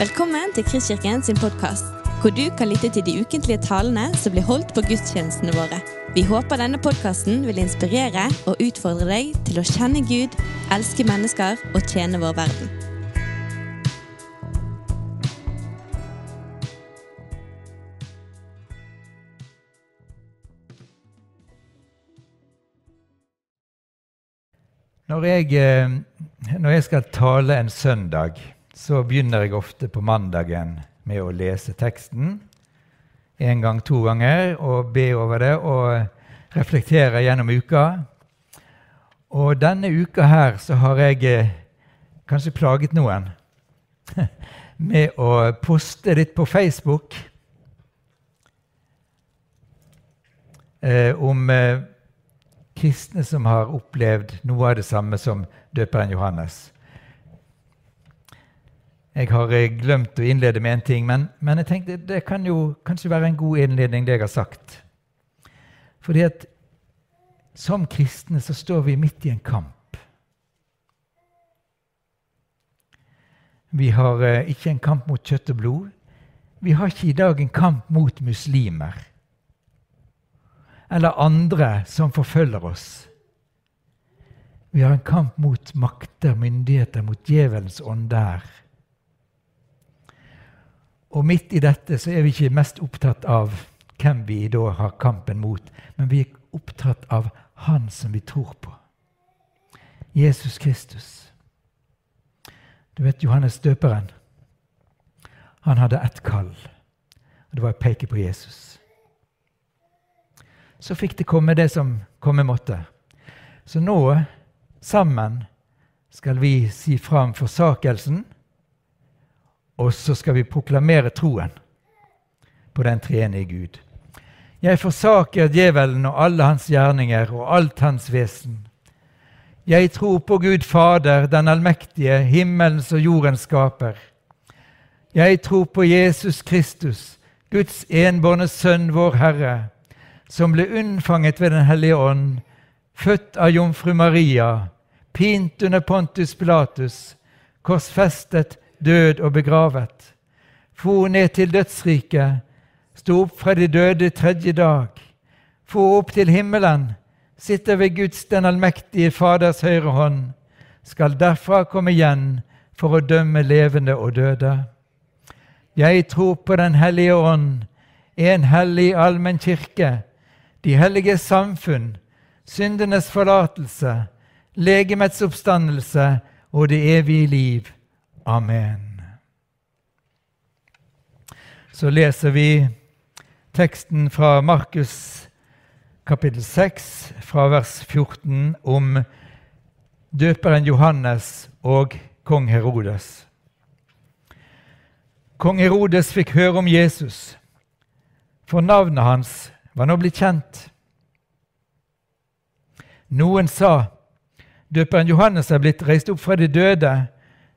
Velkommen til Kristkirken sin podkast, hvor du kan lytte til de ukentlige talene som blir holdt på gudstjenestene våre. Vi håper denne podkasten vil inspirere og utfordre deg til å kjenne Gud, elske mennesker og tjene vår verden. Når jeg, eh, når jeg skal tale en søndag, så begynner jeg ofte på mandagen med å lese teksten. En gang, to ganger, og be over det og reflektere gjennom uka. Og denne uka her så har jeg eh, kanskje plaget noen med å poste litt på Facebook eh, om eh, kristne som har opplevd noe av det samme som døperen Johannes. Jeg har eh, glemt å innlede med en ting, men, men, jeg tenkte det kan jo kanskje være en god innledning, det jeg har sagt. Fordi at som kristne så står vi midt i en kamp. Vi har eh, ikke en kamp mot kjøtt og blod. Vi har ikke i dag en kamp mot muslimer eller andre som forfølger oss. Vi har en kamp mot makter, myndigheter, mot djevelens ånd der. Og midt i dette så er vi ikke mest opptatt av hvem vi da har kampen mot, men vi er opptatt av Han som vi tror på. Jesus Kristus. Du vet Johannes døperen. Han hadde ett kall, og det var å peke på Jesus så fikk det komme det som komme måtte. Så nå, sammen, skal vi si fram forsakelsen, og så skal vi proklamere troen på den treenige Gud. Jeg forsaker djevelen og alle hans gjerninger og alt hans vesen. Jeg tror på Gud Fader, den allmektige, himmelens og jordens skaper. Jeg tror på Jesus Kristus, Guds enbårne Sønn, vår Herre som ble unnfanget ved Den hellige ånd, født av jomfru Maria, pint under Pontus Pilatus, korsfestet, død og begravet, for ned til dødsriket, sto opp fra de døde tredje dag, for opp til himmelen, sitter ved Guds den allmektige Faders høyre hånd, skal derfra komme igjen for å dømme levende og døde. Jeg tror på Den hellige ånd, en hellig allmenn kirke, de hellige samfunn, syndenes forlatelse, legemets oppstandelse og det evige liv. Amen. Så leser vi teksten fra Markus kapittel 6, fra vers 14, om døperen Johannes og kong Herodes. Kong Herodes fikk høre om Jesus, for navnet hans var nå blitt kjent. Noen sa døperen Johannes er blitt reist opp fra de døde.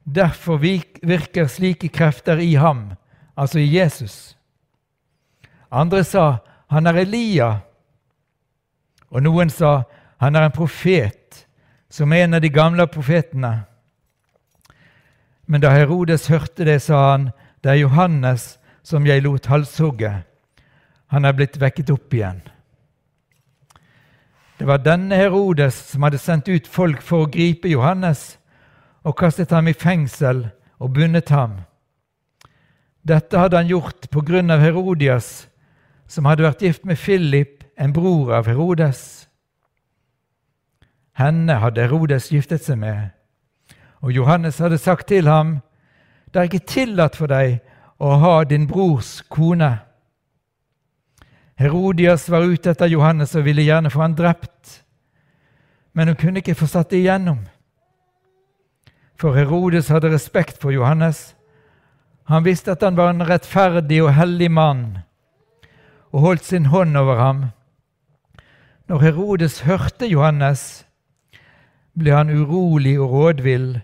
Derfor virker slike krefter i ham, altså i Jesus. Andre sa han er Elia. Og noen sa han er en profet, som en av de gamle profetene. Men da Herodes hørte det, sa han, det er Johannes som jeg lot halshugge. Han er blitt vekket opp igjen. Det var denne Herodes som hadde sendt ut folk for å gripe Johannes og kastet ham i fengsel og bundet ham. Dette hadde han gjort på grunn av Herodias, som hadde vært gift med Philip, en bror av Herodes. Henne hadde Herodes giftet seg med, og Johannes hadde sagt til ham, det er ikke tillatt for deg å ha din brors kone. Herodias var ute etter Johannes og ville gjerne få han drept, men hun kunne ikke få satt det igjennom. For Herodes hadde respekt for Johannes. Han visste at han var en rettferdig og hellig mann, og holdt sin hånd over ham. Når Herodes hørte Johannes, ble han urolig og rådvill,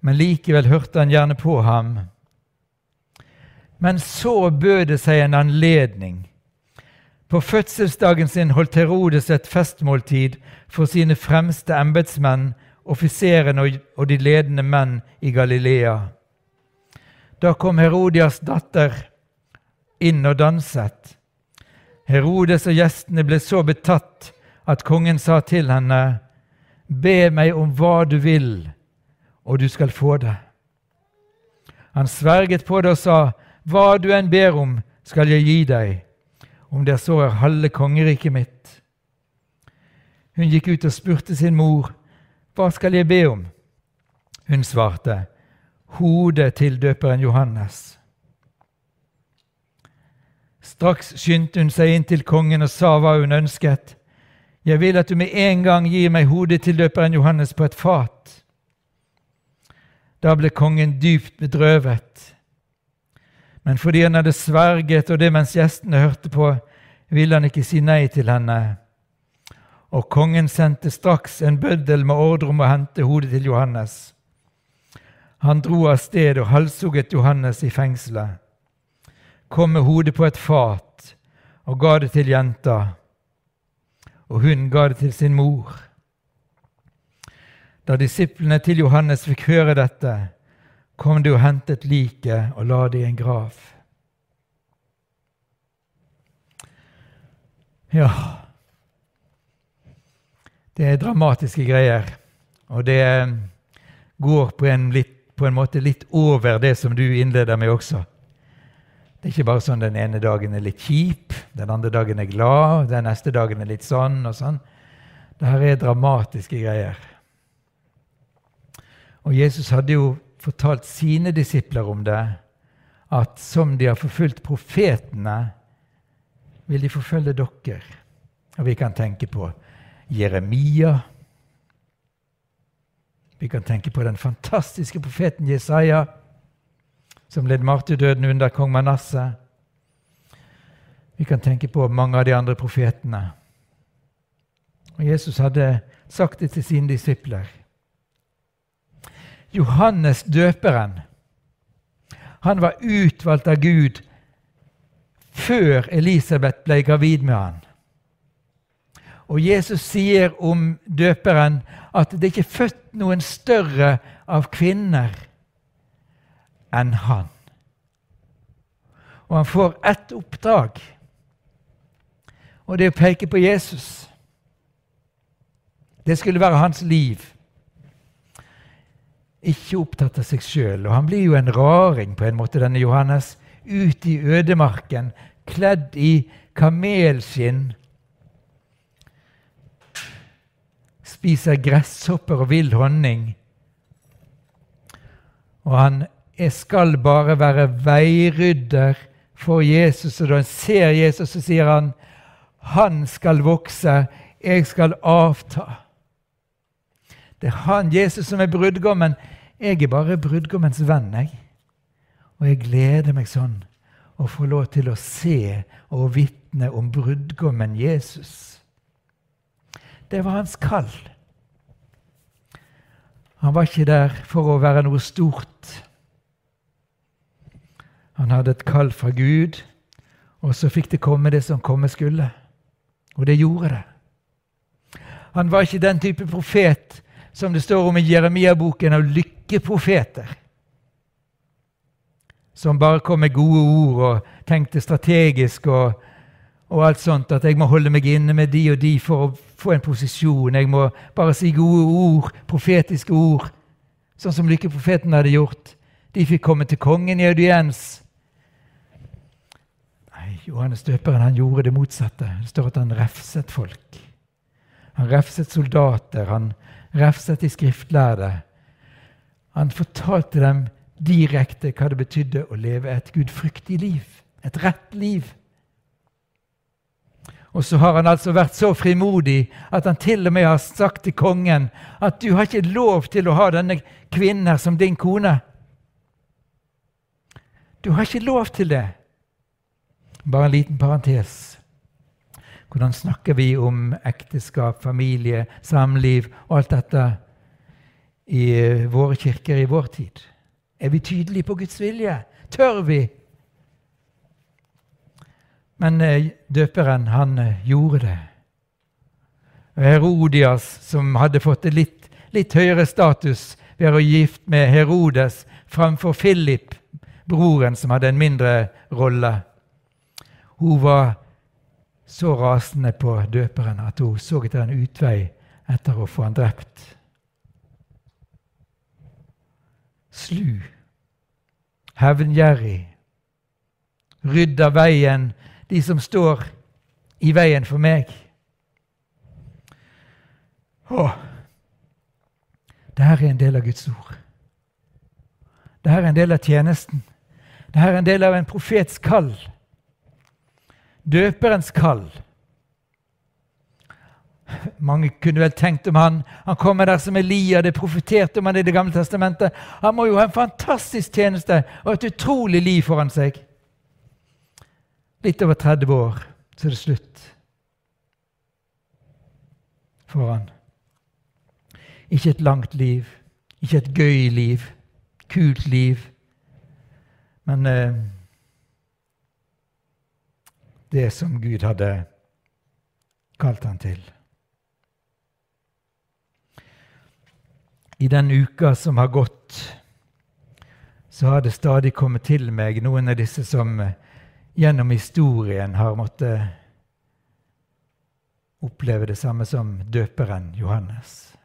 men likevel hørte han gjerne på ham. Men så bød det seg en anledning på fødselsdagen sin holdt Herodes et festmåltid for sine fremste embetsmenn, offiserene og de ledende menn i Galilea. Da kom Herodias datter inn og danset. Herodes og gjestene ble så betatt at kongen sa til henne, Be meg om hva du vil, og du skal få det. Han sverget på det og sa, Hva du enn ber om, skal jeg gi deg, om det så er halve kongeriket mitt. Hun gikk ut og spurte sin mor, Hva skal jeg be om? Hun svarte, Hodet til døperen Johannes. Straks skyndte hun seg inn til kongen og sa hva hun ønsket. Jeg vil at du med en gang gir meg hodet til døperen Johannes på et fat. Da ble kongen dypt bedrøvet. Men fordi han hadde sverget, og det mens gjestene hørte på, ville han ikke si nei til henne. Og kongen sendte straks en bøddel med ordre om å hente hodet til Johannes. Han dro av sted og halshugget Johannes i fengselet, kom med hodet på et fat og ga det til jenta, og hun ga det til sin mor. Da disiplene til Johannes fikk høre dette, kom de og hentet liket og la det i en grav. Ja Det er dramatiske greier. Og det går på en, litt, på en måte litt over det som du innleder med også. Det er ikke bare sånn den ene dagen er litt kjip, den andre dagen er glad, den neste dagen er litt sånn og sånn. Dette er dramatiske greier. Og Jesus hadde jo fortalt sine disipler om det, at som de har forfulgt profetene, vil de forfølge dere. Og vi kan tenke på Jeremia. Vi kan tenke på den fantastiske profeten Jesaja, som led martyrdøden under kong Manasseh. Vi kan tenke på mange av de andre profetene. Og Jesus hadde sagt det til sine disipler. Johannes døperen han var utvalgt av Gud før Elisabeth ble gravid med han. Og Jesus sier om døperen at det ikke er født noen større av kvinner enn han. Og han får ett oppdrag, og det er å peke på Jesus. Det skulle være hans liv ikke opptatt av seg sjøl. Og han blir jo en raring, på en måte, denne Johannes. Ut i ødemarken, kledd i kamelskinn. Spiser gresshopper og vill honning. Og han skal bare være veirydder for Jesus. Og da han ser Jesus, så sier han, 'Han skal vokse, jeg skal avta'. Det er han, Jesus, som er brudgommen. Jeg er bare brudgommens venn, jeg. Og jeg gleder meg sånn å få lov til å se og vitne om brudgommen Jesus. Det var hans kall. Han var ikke der for å være noe stort. Han hadde et kall fra Gud, og så fikk det komme det som komme skulle. Og det gjorde det. Han var ikke den type profet som det står om i Jeremia-boken, av lykkeprofeter. Som bare kom med gode ord og tenkte strategisk og, og, alt sånt. At jeg må holde meg inne med de og de for å få en posisjon. Jeg må bare si gode ord, profetiske ord, sånn som lykkeprofeten hadde gjort. De fikk komme til kongen i audiens. Nei, Johannes døperen han gjorde det motsatte. Det står at han refset folk. Han refset soldater. han refset de skriftlærde. Han fortalte dem direkte hva det betydde å leve et gudfryktig liv, et rett liv. Og så har han altså vært så frimodig at han til og med har sagt til kongen at du har ikke lov til å ha denne kvinnen her som din kone. Du har ikke lov til det. Bare en liten parentes. Hvordan snakker vi om ekteskap, familie, samliv og alt dette i våre kirker i vår tid? Er vi tydelige på Guds vilje? Tør vi? Men eh, døperen, han eh, gjorde det. Herodias, som hadde fått litt, litt høyere status ved å gift med Herodes framfor Philip, broren som hadde en mindre rolle. Hun var så rasende på døperen at hun så etter en utvei etter å få han drept. Slu, hevngjerrig, rydda veien de som står i veien for meg. Åh, dette er en del av Guds ord. Dette er en del av tjenesten. Dette er en del av en profets kall. Døperens kall. Mange kunne vel tenkt om han. Han kommer der som Elia, det profeterte om han i Det gamle testamentet. Han må jo ha en fantastisk tjeneste og et utrolig liv foran seg. Litt over 30 år, så er det slutt for han. Ikke et langt liv, ikke et gøy liv, kult liv, men eh, det som Gud hadde kalt han til. I den uka som har gått, så har det stadig kommet til meg noen av disse som eh, gjennom historien har måttet oppleve det samme som døperen Johannes.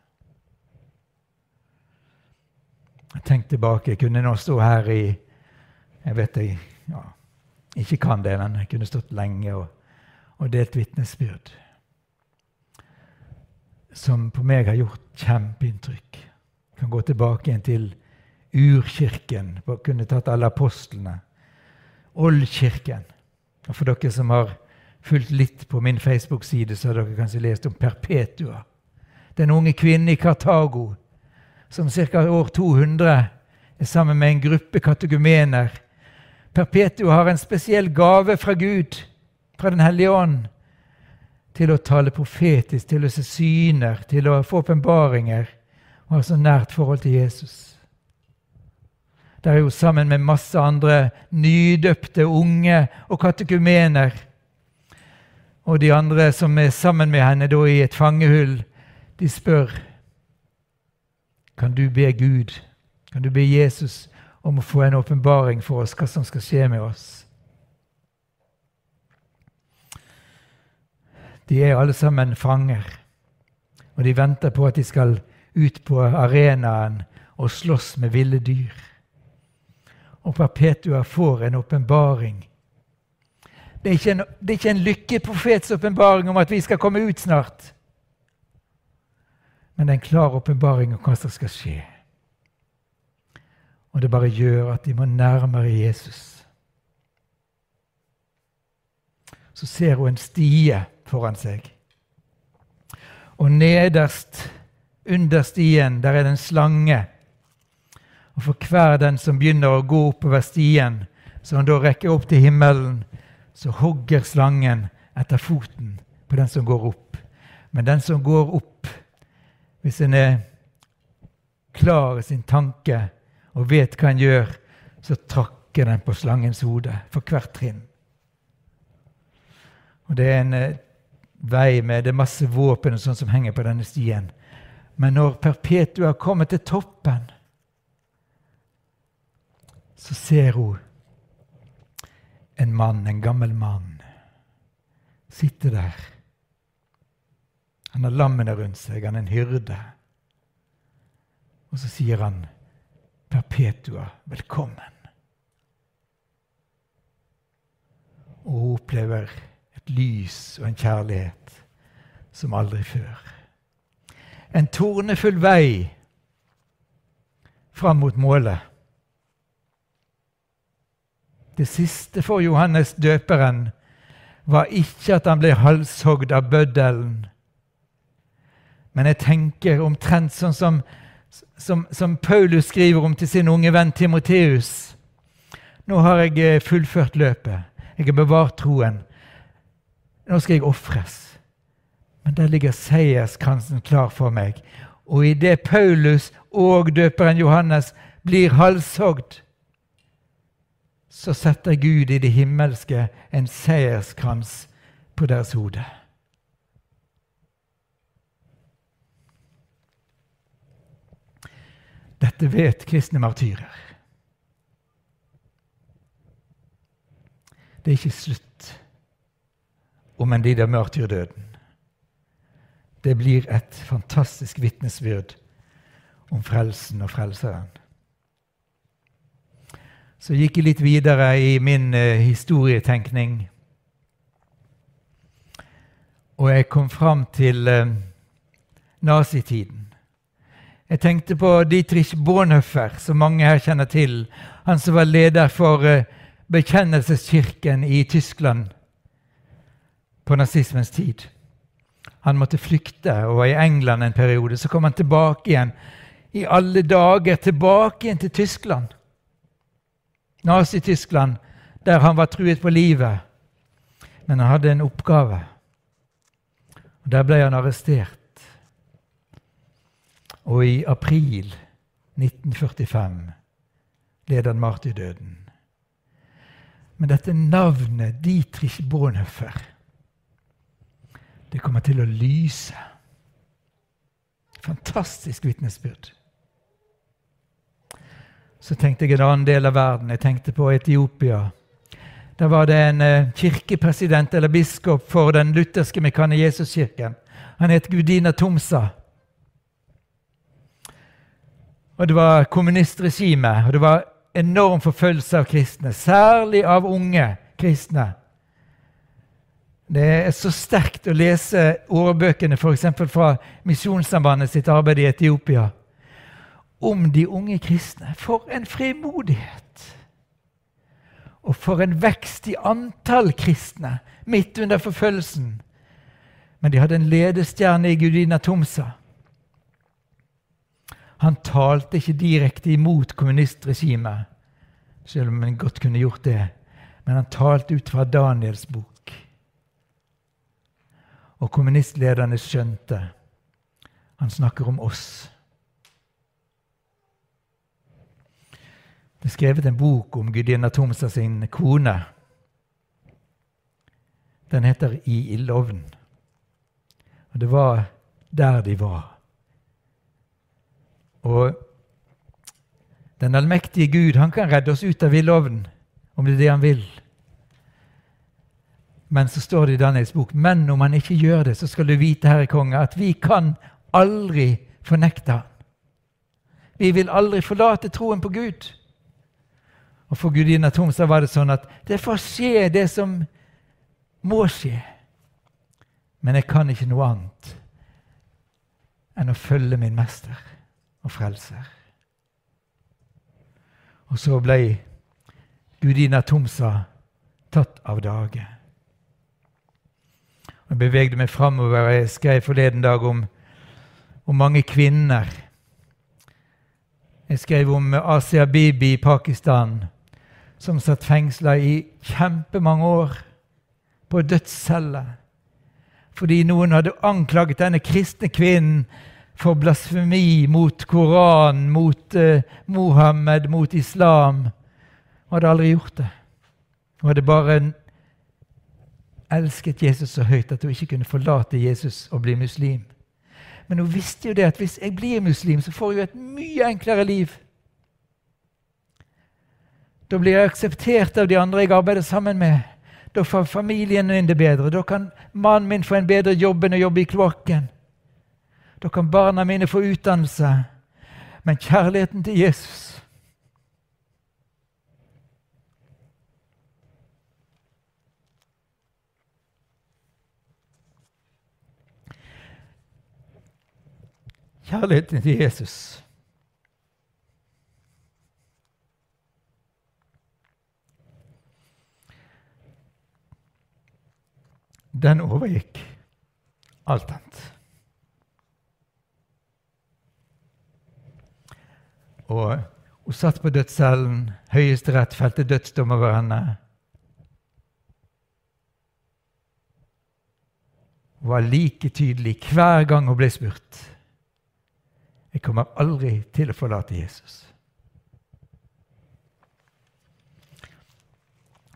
Tenk tilbake. Jeg kunne nå stå her i Jeg vet jeg ja, ikke kan det, men jeg kunne stått lenge og, og delt vitnesbyrd. Som på meg har gjort kjempeinntrykk. Jeg kan gå tilbake igjen til urkirken. Kunne tatt alle apostlene. Oldkirken. Og for dere som har fulgt litt på min Facebook-side, så har dere kanskje lest om Perpetua. Den unge kvinnen i Kartago som ca. år 200 er sammen med en gruppe kategumener. Perpetua har en spesiell gave fra Gud, fra Den hellige ånd, til å tale profetisk, til å se syner, til å få åpenbaringer og ha så nært forhold til Jesus. Der er jo sammen med masse andre nydøpte unge og katekumener. Og de andre som er sammen med henne da i et fangehull, de spør kan du be Gud, kan du be Jesus om å få en åpenbaring for oss hva som skal skje med oss? De er alle sammen fanger, og de venter på at de skal ut på arenaen og slåss med ville dyr. Og Perpetua får en åpenbaring. Det, det, er ikke en lykkeprofets åpenbaring om at vi skal komme ut snart men det er en klar åpenbaring om hva som skal skje. Og det bare gjør at de må nærmere Jesus. Så ser hun en stie foran seg. Og nederst, under stien, der er det en slange. Og for hver den som begynner å gå oppover stien, så han da rekker opp til himmelen, så hogger slangen etter foten på den som går opp. Men den som går opp, hvis en er klar i sin tanke og vet hva en gjør, så trakker den på slangens hode for hvert trinn. Og Det er en eh, vei med det er masse våpen og sånt som henger på denne stien. Men når Perpetua kommer til toppen, så ser hun en mann, en gammel mann, sitte der han har lammene rundt seg, han er en hyrde. Og så sier han, 'Perpetua, velkommen'. Og hun opplever et lys og en kjærlighet som aldri før. En tornefull vei fram mot målet. Det siste for Johannes døperen var ikke at han ble halshogd av bøddelen men jeg tenker omtrent sånn som, som, som, Paulus skriver om til sin unge venn Timoteus. Nå har jeg eh, fullført løpet. Jeg har bevart troen. Nå skal jeg ofres. Men der ligger seierskransen klar for meg. Og idet Paulus og døperen Johannes blir halshogd, så setter Gud i det himmelske en seierskrans på deres hode. Dette vet kristne martyrer. Det er ikke slutt om en lider martyrdøden. Det blir et fantastisk vitnesbyrd om frelsen og frelseren. Så gikk jeg litt videre i min uh, historietenkning. Og jeg kom fram til uh, nazitiden. Jeg tenkte på Dietrich Bonhoeffer, som mange her kjenner til. Han som var leder for uh, bekjennelseskirken i Tyskland på nazismens tid. Han måtte flykte og var i England en periode. Så kom han tilbake igjen. I alle dager tilbake igjen til Tyskland. Nazi-Tyskland, der han var truet på livet. Men han hadde en oppgave. Og Der ble han arrestert. Og i april 1945 led han martyrdøden. Men dette navnet, Dietrich Bonhoeffer, det kommer til å lyse. Fantastisk vitnesbyrd. Så tenkte jeg en annen del av verden. Jeg tenkte på Etiopia. Der var det en eh, kirkepresident eller biskop for den lutherske Mekane Jesuskirken. Han het Gudina Tomsa. Og Det var kommunistregime, og det var enorm forfølgelse av kristne, særlig av unge kristne. Det er så sterkt å lese årbøkene f.eks. fra Misjonssambandet sitt arbeid i Etiopia om de unge kristne. For en frimodighet! Og for en vekst i antall kristne midt under forfølgelsen. Men de hadde en ledestjerne i Gudina Tomsa. Han talte ikke direkte imot kommunistregimet, selv om han godt kunne gjort det. Men han talte ut fra Daniels bok. Og kommunistlederne skjønte han snakker om oss. Det er skrevet en bok om gudinna Tomsa sin kone. Den heter 'I ildovnen'. Og det var der de var. Og den allmektige Gud han kan redde oss ut av ildovnen om det er det han vil. Men så står det i Daniels bok men om han ikke gjør det, så skal du vite, Herre konge, at vi kan aldri fornekte han. Vi vil aldri forlate troen på Gud. Og for gudinna Tomsa var det sånn at det får skje, det som må skje. Men jeg kan ikke noe annet enn å følge min mester og frelser. Og så ble gudinna Tomsa tatt av dage. Jeg bevegde meg framover. Jeg skrev forleden dag om, om mange kvinner. Jeg skrev om Asia Bibi i Pakistan, som satt fengsla i kjempemange år på dødscelle fordi noen hadde anklaget denne kristne kvinnen for blasfemi mot Koranen, mot uh, Mohammed, mot islam. Hun hadde aldri gjort det. Hun hadde bare elsket Jesus så høyt at hun ikke kunne forlate Jesus og bli muslim. Men hun visste jo det at hvis jeg blir muslim, så får jeg et mye enklere liv. Da blir jeg akseptert av de andre jeg arbeider sammen med. Da får familien min det bedre. Da kan mannen min få en bedre jobb enn å jobbe i kloakken. Da kan barna mine få utdannelse. Men kjærligheten til Jesus Kjærligheten til Jesus. Den overgikk alt annet. Og hun satt på dødscellen. Høyesterett felte dødsdom over henne. Hun var like tydelig hver gang hun ble spurt. Jeg kommer aldri til å forlate Jesus.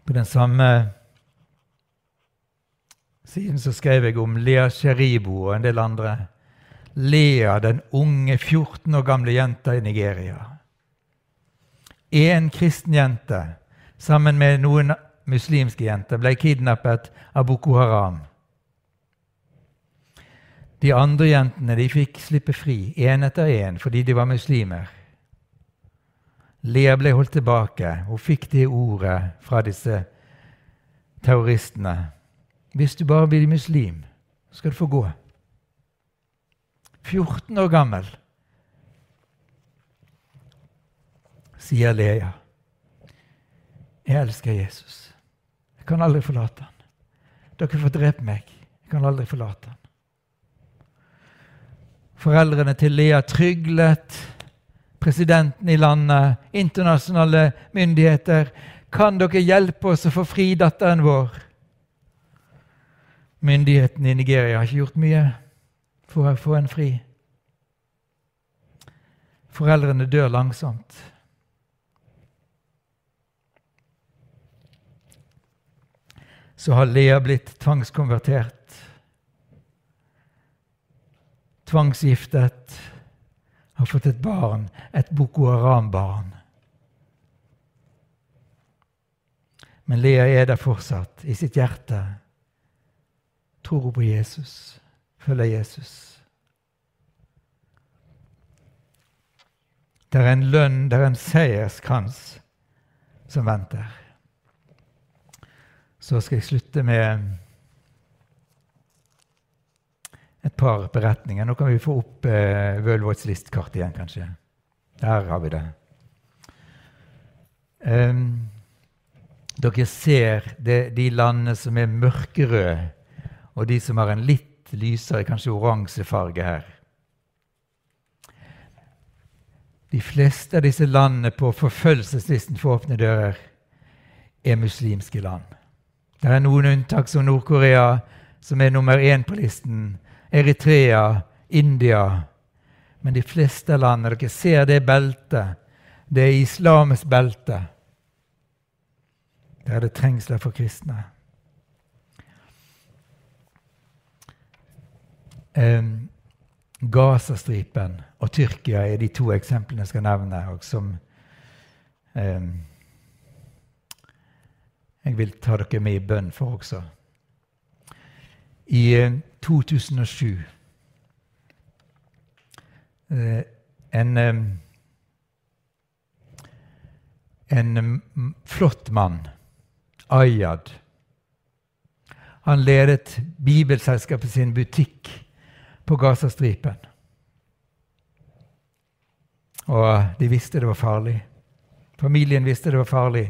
På den samme siden så skrev jeg om Lea Sheribo og en del andre. Lea, den unge 14 år gamle jenta i Nigeria. En kristen jente sammen med noen muslimske jenter ble kidnappet av Boko Haram. De andre jentene de fikk slippe fri, én etter én, fordi de var muslimer. Lea ble holdt tilbake. Hun fikk det ordet fra disse terroristene. Hvis du bare blir muslim, skal du få gå. 14 år gammel, sier Lea. Jeg elsker Jesus. Jeg kan aldri forlate han. Dere får drepe meg. Jeg kan aldri forlate han. Foreldrene til Lea tryglet presidenten i landet, internasjonale myndigheter. Kan dere hjelpe oss å få fri datteren vår? Myndighetene i Nigeria har ikke gjort mye for å få en fri. Foreldrene dør langsomt. så har Lea blitt tvangskonvertert. Tvangsgiftet. Har fått et barn, et Boko Haram-barn. Men Lea er der fortsatt, i sitt hjerte. Tror på Jesus, følger Jesus. Det er en lønn, det er en seierskrans som venter så skal jeg slutte med et par beretninger. Nå kan vi få opp eh, Vølvots listkart igjen, kanskje. Der har vi det. Um, dere ser det, de landene som er mørkerøde, og de som har en litt lysere, kanskje oransje farge her. De fleste av disse landene på forfølgelseslisten for åpne dører er muslimske land. Det er noen unntak, som Nord-Korea, som er nummer én på listen. Eritrea, India. Men de fleste landene Dere ser det beltet. Det er islamets belte. Der er det trengsler for kristne. Gazastripen og Tyrkia er de to eksemplene jeg skal nevne. og som jeg vil ta dere med i bønn for også. I 2007 eh, en, en flott mann, Ayad Han ledet Bibelselskapet sin butikk på Gazastripen. Og de visste det var farlig. Familien visste det var farlig.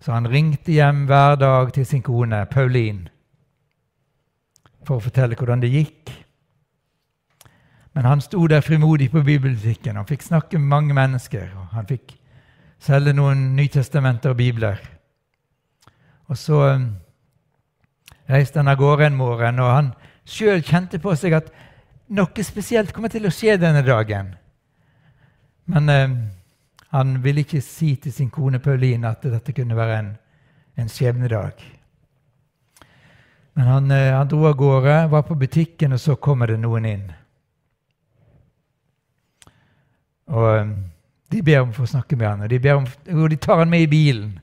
Så han ringte hjem hver dag til sin kone Pauline for å fortelle hvordan det gikk. Men han sto der frimodig på bibelbutikken og fikk snakke med mange mennesker. og Han fikk selge noen Nytestamenter og bibler. Og så um, reiste han av gårde en morgen, og han sjøl kjente på seg at noe spesielt kommer til å skje denne dagen. Men eh, han ville ikke si til sin kone Pauline at dette kunne være en, en skjebnedag. Men han, eh, han, dro av gårde, var på butikken, og så kommer det noen inn. Og eh, De ber om å få snakke med han, og de, om, og de tar han med i bilen.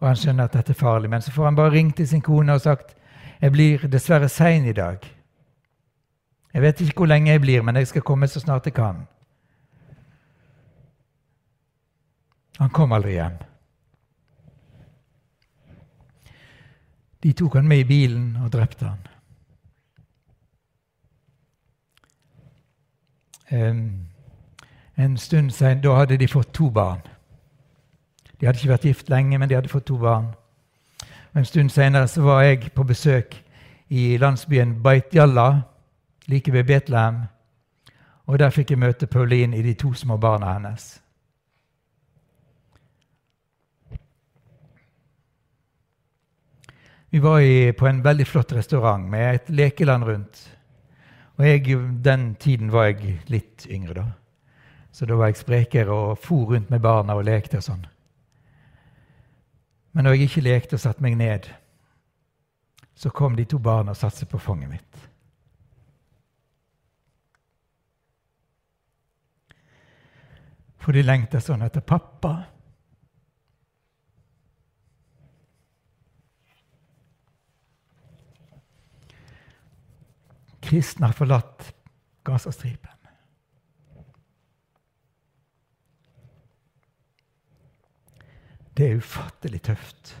Og Han skjønner at dette er farlig, men så får han bare ringt til sin kone og sagt jeg blir dessverre sein i dag. Jeg vet ikke hvor lenge jeg blir, men jeg skal komme så snart jeg kan. Han kom aldri hjem. De tok han med i bilen og drepte han. en stund senere, Da hadde de fått to barn. De hadde ikke vært gift lenge, men de hadde fått to barn. En stund senere så var jeg på besøk i landsbyen Baitjalla, like ved Betlehem. Og Der fikk jeg møte Pauline i de to små barna hennes. Vi var i, på en veldig flott restaurant med et lekeland rundt. Og jeg, Den tiden var jeg litt yngre, da. Så da var jeg sprekere og for rundt med barna og lekte og sånn. Men når jeg ikke lekte og satte meg ned, så kom de to barna og satte seg på fanget mitt. For de lengter sånn etter pappa. Kristne har forlatt Gazastripen. Det er ufattelig tøft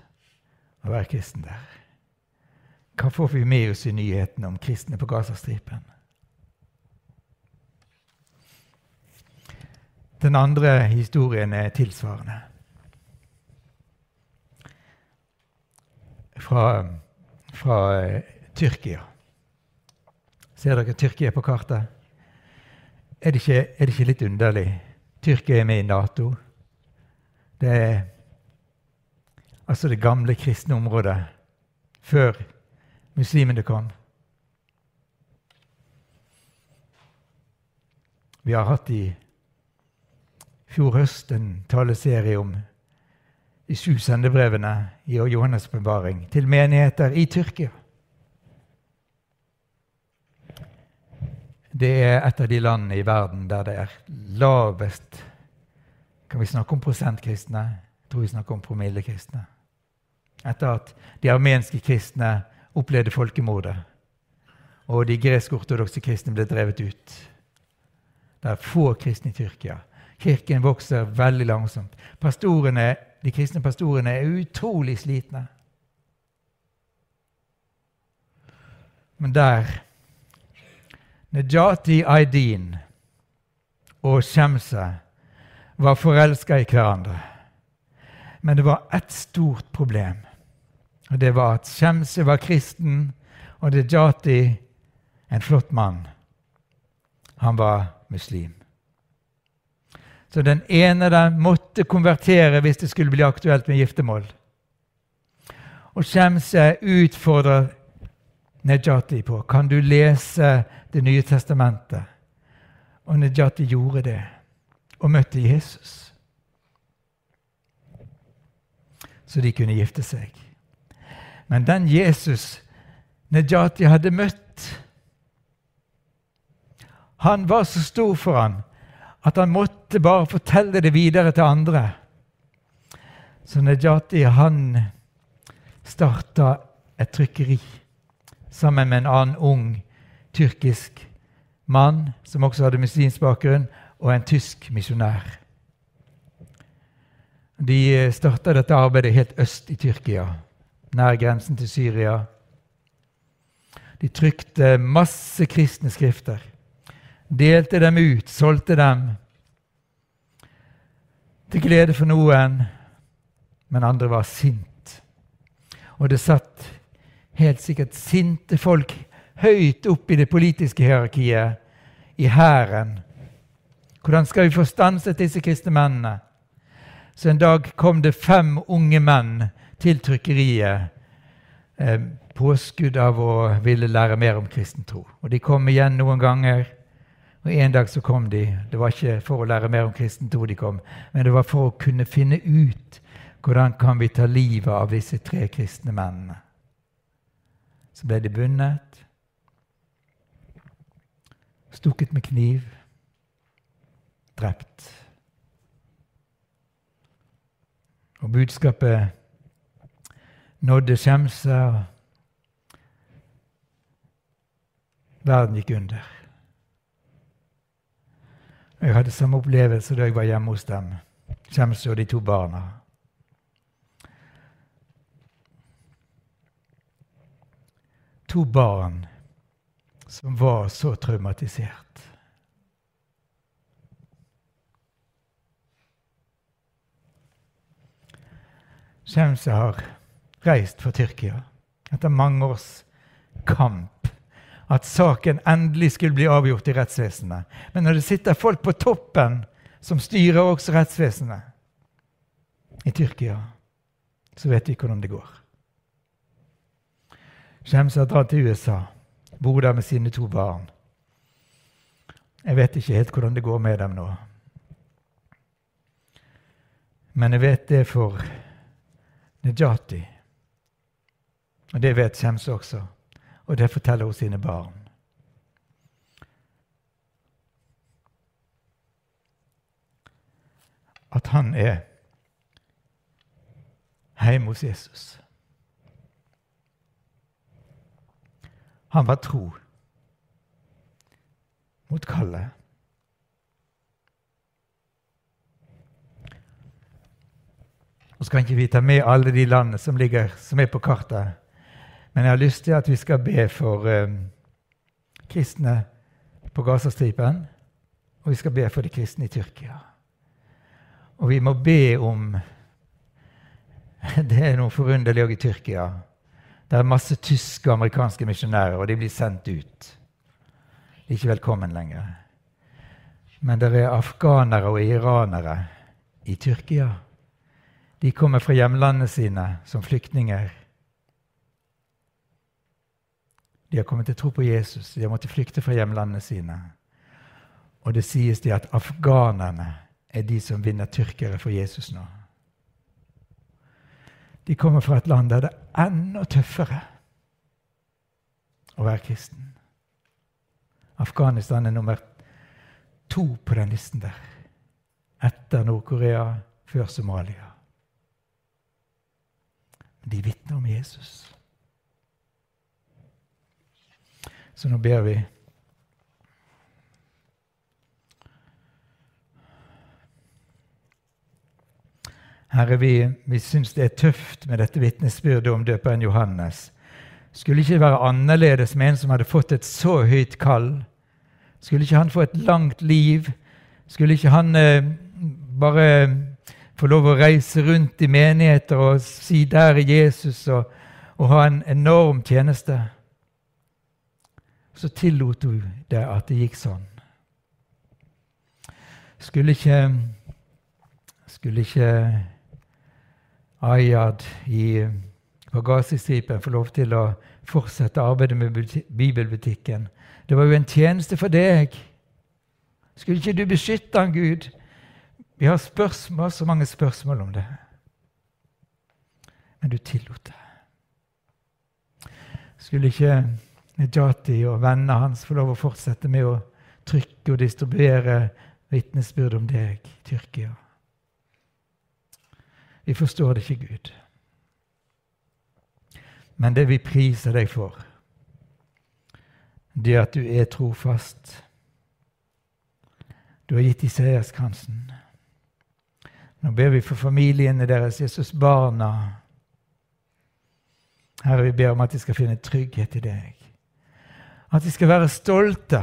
å være kristen der. Hva får vi med oss i nyhetene om kristne på Gazastripen? Den andre historien er tilsvarende. Fra, fra uh, Tyrkia. Ser dere Tyrkia på kartet? Er det, ikke, er det ikke litt underlig? Tyrkia er med i Nato. Det er altså det gamle kristne området før muslimene kom. Vi har hatt i fjor høst en taleserie om de sju sendebrevene i Johannes' bevaring til menigheter i Tyrkia. Det er et av de landene i verden der det er lavest Kan vi snakke om prosentkristne? Jeg tror vi snakker om promillekristne etter at de armenske kristne opplevde folkemordet, og de gresk-ortodokse kristne ble drevet ut. Det er få kristne i Tyrkia. Kirken vokser veldig langsomt. Pastorene, de kristne pastorene er utrolig slitne. Men der Nejati Aydin og Shemse var forelska i hverandre. Men det var ett stort problem. Og Det var at Shemse var kristen, og Dejati en flott mann. Han var muslim. Så den ene den måtte konvertere hvis det skulle bli aktuelt med giftermål. Og Shemse utfordrer Nejati på kan du lese Det nye testamentet. Og Nejati gjorde det og møtte Jesus. Så de kunne gifte seg. Men den Jesus Nejati hadde møtt, han var så stor for han at han måtte bare fortelle det videre til andre. Så Nejati han starta et trykkeri sammen med en annen ung tyrkisk mann som også hadde muslimsk bakgrunn, og en tysk misjonær. De starta dette arbeidet helt øst i Tyrkia nær grensen til Syria. De trykte masse kristne skrifter, delte dem ut, solgte dem. Til glede for noen, men andre var sint. Og det satt helt sikkert sinte folk høyt opp i det politiske hierarkiet, i hæren. Hvordan skal vi få stanset disse kristne mennene? Så en dag kom det fem unge menn til trykkeriet eh, påskudd av å ville lære mer om kristen tro. Og De kom igjen noen ganger. Og En dag så kom de. Det var ikke for å lære mer om kristen tro de kom, men det var for å kunne finne ut hvordan kan vi ta livet av disse tre kristne mennene. Så ble de bundet, stukket med kniv, drept. Og budskapet nådde Skjemse, og verden gikk under. Jeg hadde samme opplevelse da jeg var hjemme hos dem, Kjems og de to barna. To barn som var så traumatisert. Kjems har reist fra Tyrkia etter mange års kamp. At saken endelig skulle bli avgjort i rettsvesenet. Men når det sitter folk på toppen som styrer også rettsvesenet i Tyrkia, så vet vi hvordan det går. Shemse har dratt til USA, bor der med sine to barn. Jeg vet ikke helt hvordan det går med dem nå. Men jeg vet det for Nejati. Og Det vet Shems også, og det forteller hun sine barn. At han er hjemme hos Jesus. Han var tro. mot kallet. Og så kan ikke ta med alle de landene som, ligger, som er på kartet. Men jeg har lyst til at vi skal be for eh, kristne på Gazastripen. Og vi skal be for de kristne i Tyrkia. Og vi må be om Det er noe forunderlig òg i Tyrkia. Det er masse tyske og amerikanske misjonærer, og de blir sendt ut. De er ikke velkommen lenger. Men det er afghanere og iranere i Tyrkia. De kommer fra hjemlandene sine som flyktninger. De har kommet til tro på Jesus. De har måttet flykte fra hjemlandene sine. Og det sies de at afghanerne er de som vinner tyrkere for Jesus nå. De kommer fra et land der det er enda tøffere å være kristen. Afghanistan er nummer to på den listen der. Etter Nord-Korea, før Somalia. De vitner om Jesus. Så nå ber vi. Herre, vi, vi syns det er tøft med dette vitnesbyrdet om døperen Johannes. Skulle ikke være annerledes med en som hadde fått et så høyt kall? Skulle ikke han få et langt liv? Skulle ikke han eh, bare få lov å reise rundt i menigheter og si 'der er Jesus', og, og ha en enorm tjeneste? Så tillot du det at det gikk sånn. Skulle ikke, skulle ikke Ayad i, på få lov til å fortsette arbeidet med bibelbutikken? Det var jo en tjeneste for deg. Skulle ikke du beskytte han, Gud? Vi har spørsmål, så mange spørsmål om det. Men du tillot det. Skulle ikke Nejati og vennene hans få lov å fortsette med å trykke og distribuere vitnesbyrd om deg, Tyrkia? Vi forstår det ikke, Gud. Men det vi priser deg for, det at du er trofast. Du har gitt dem seierskransen. Nå ber vi for familiene deres, Jesus, barna. Herre, vi ber om at de skal finne trygghet i deg. At de skal være stolte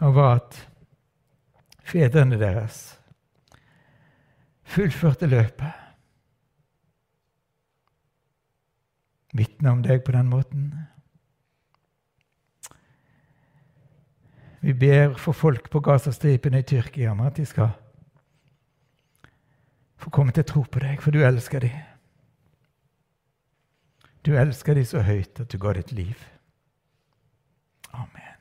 over at fedrene deres fullførte løpet. Vitne om deg på den måten. Vi ber for folk på Gazastripen i Tyrkia om at de skal få komme til å tro på deg, for du elsker dem. Du elsker dem så høyt at du går et liv. Amen.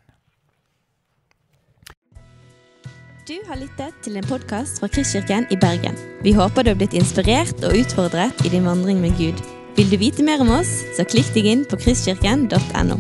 Du har lyttet til en podkast fra Kristkirken i Bergen. Vi håper du har blitt inspirert og utfordret i din vandring med Gud. Vil du vite mer om oss, så klikk deg inn på kristkirken.no.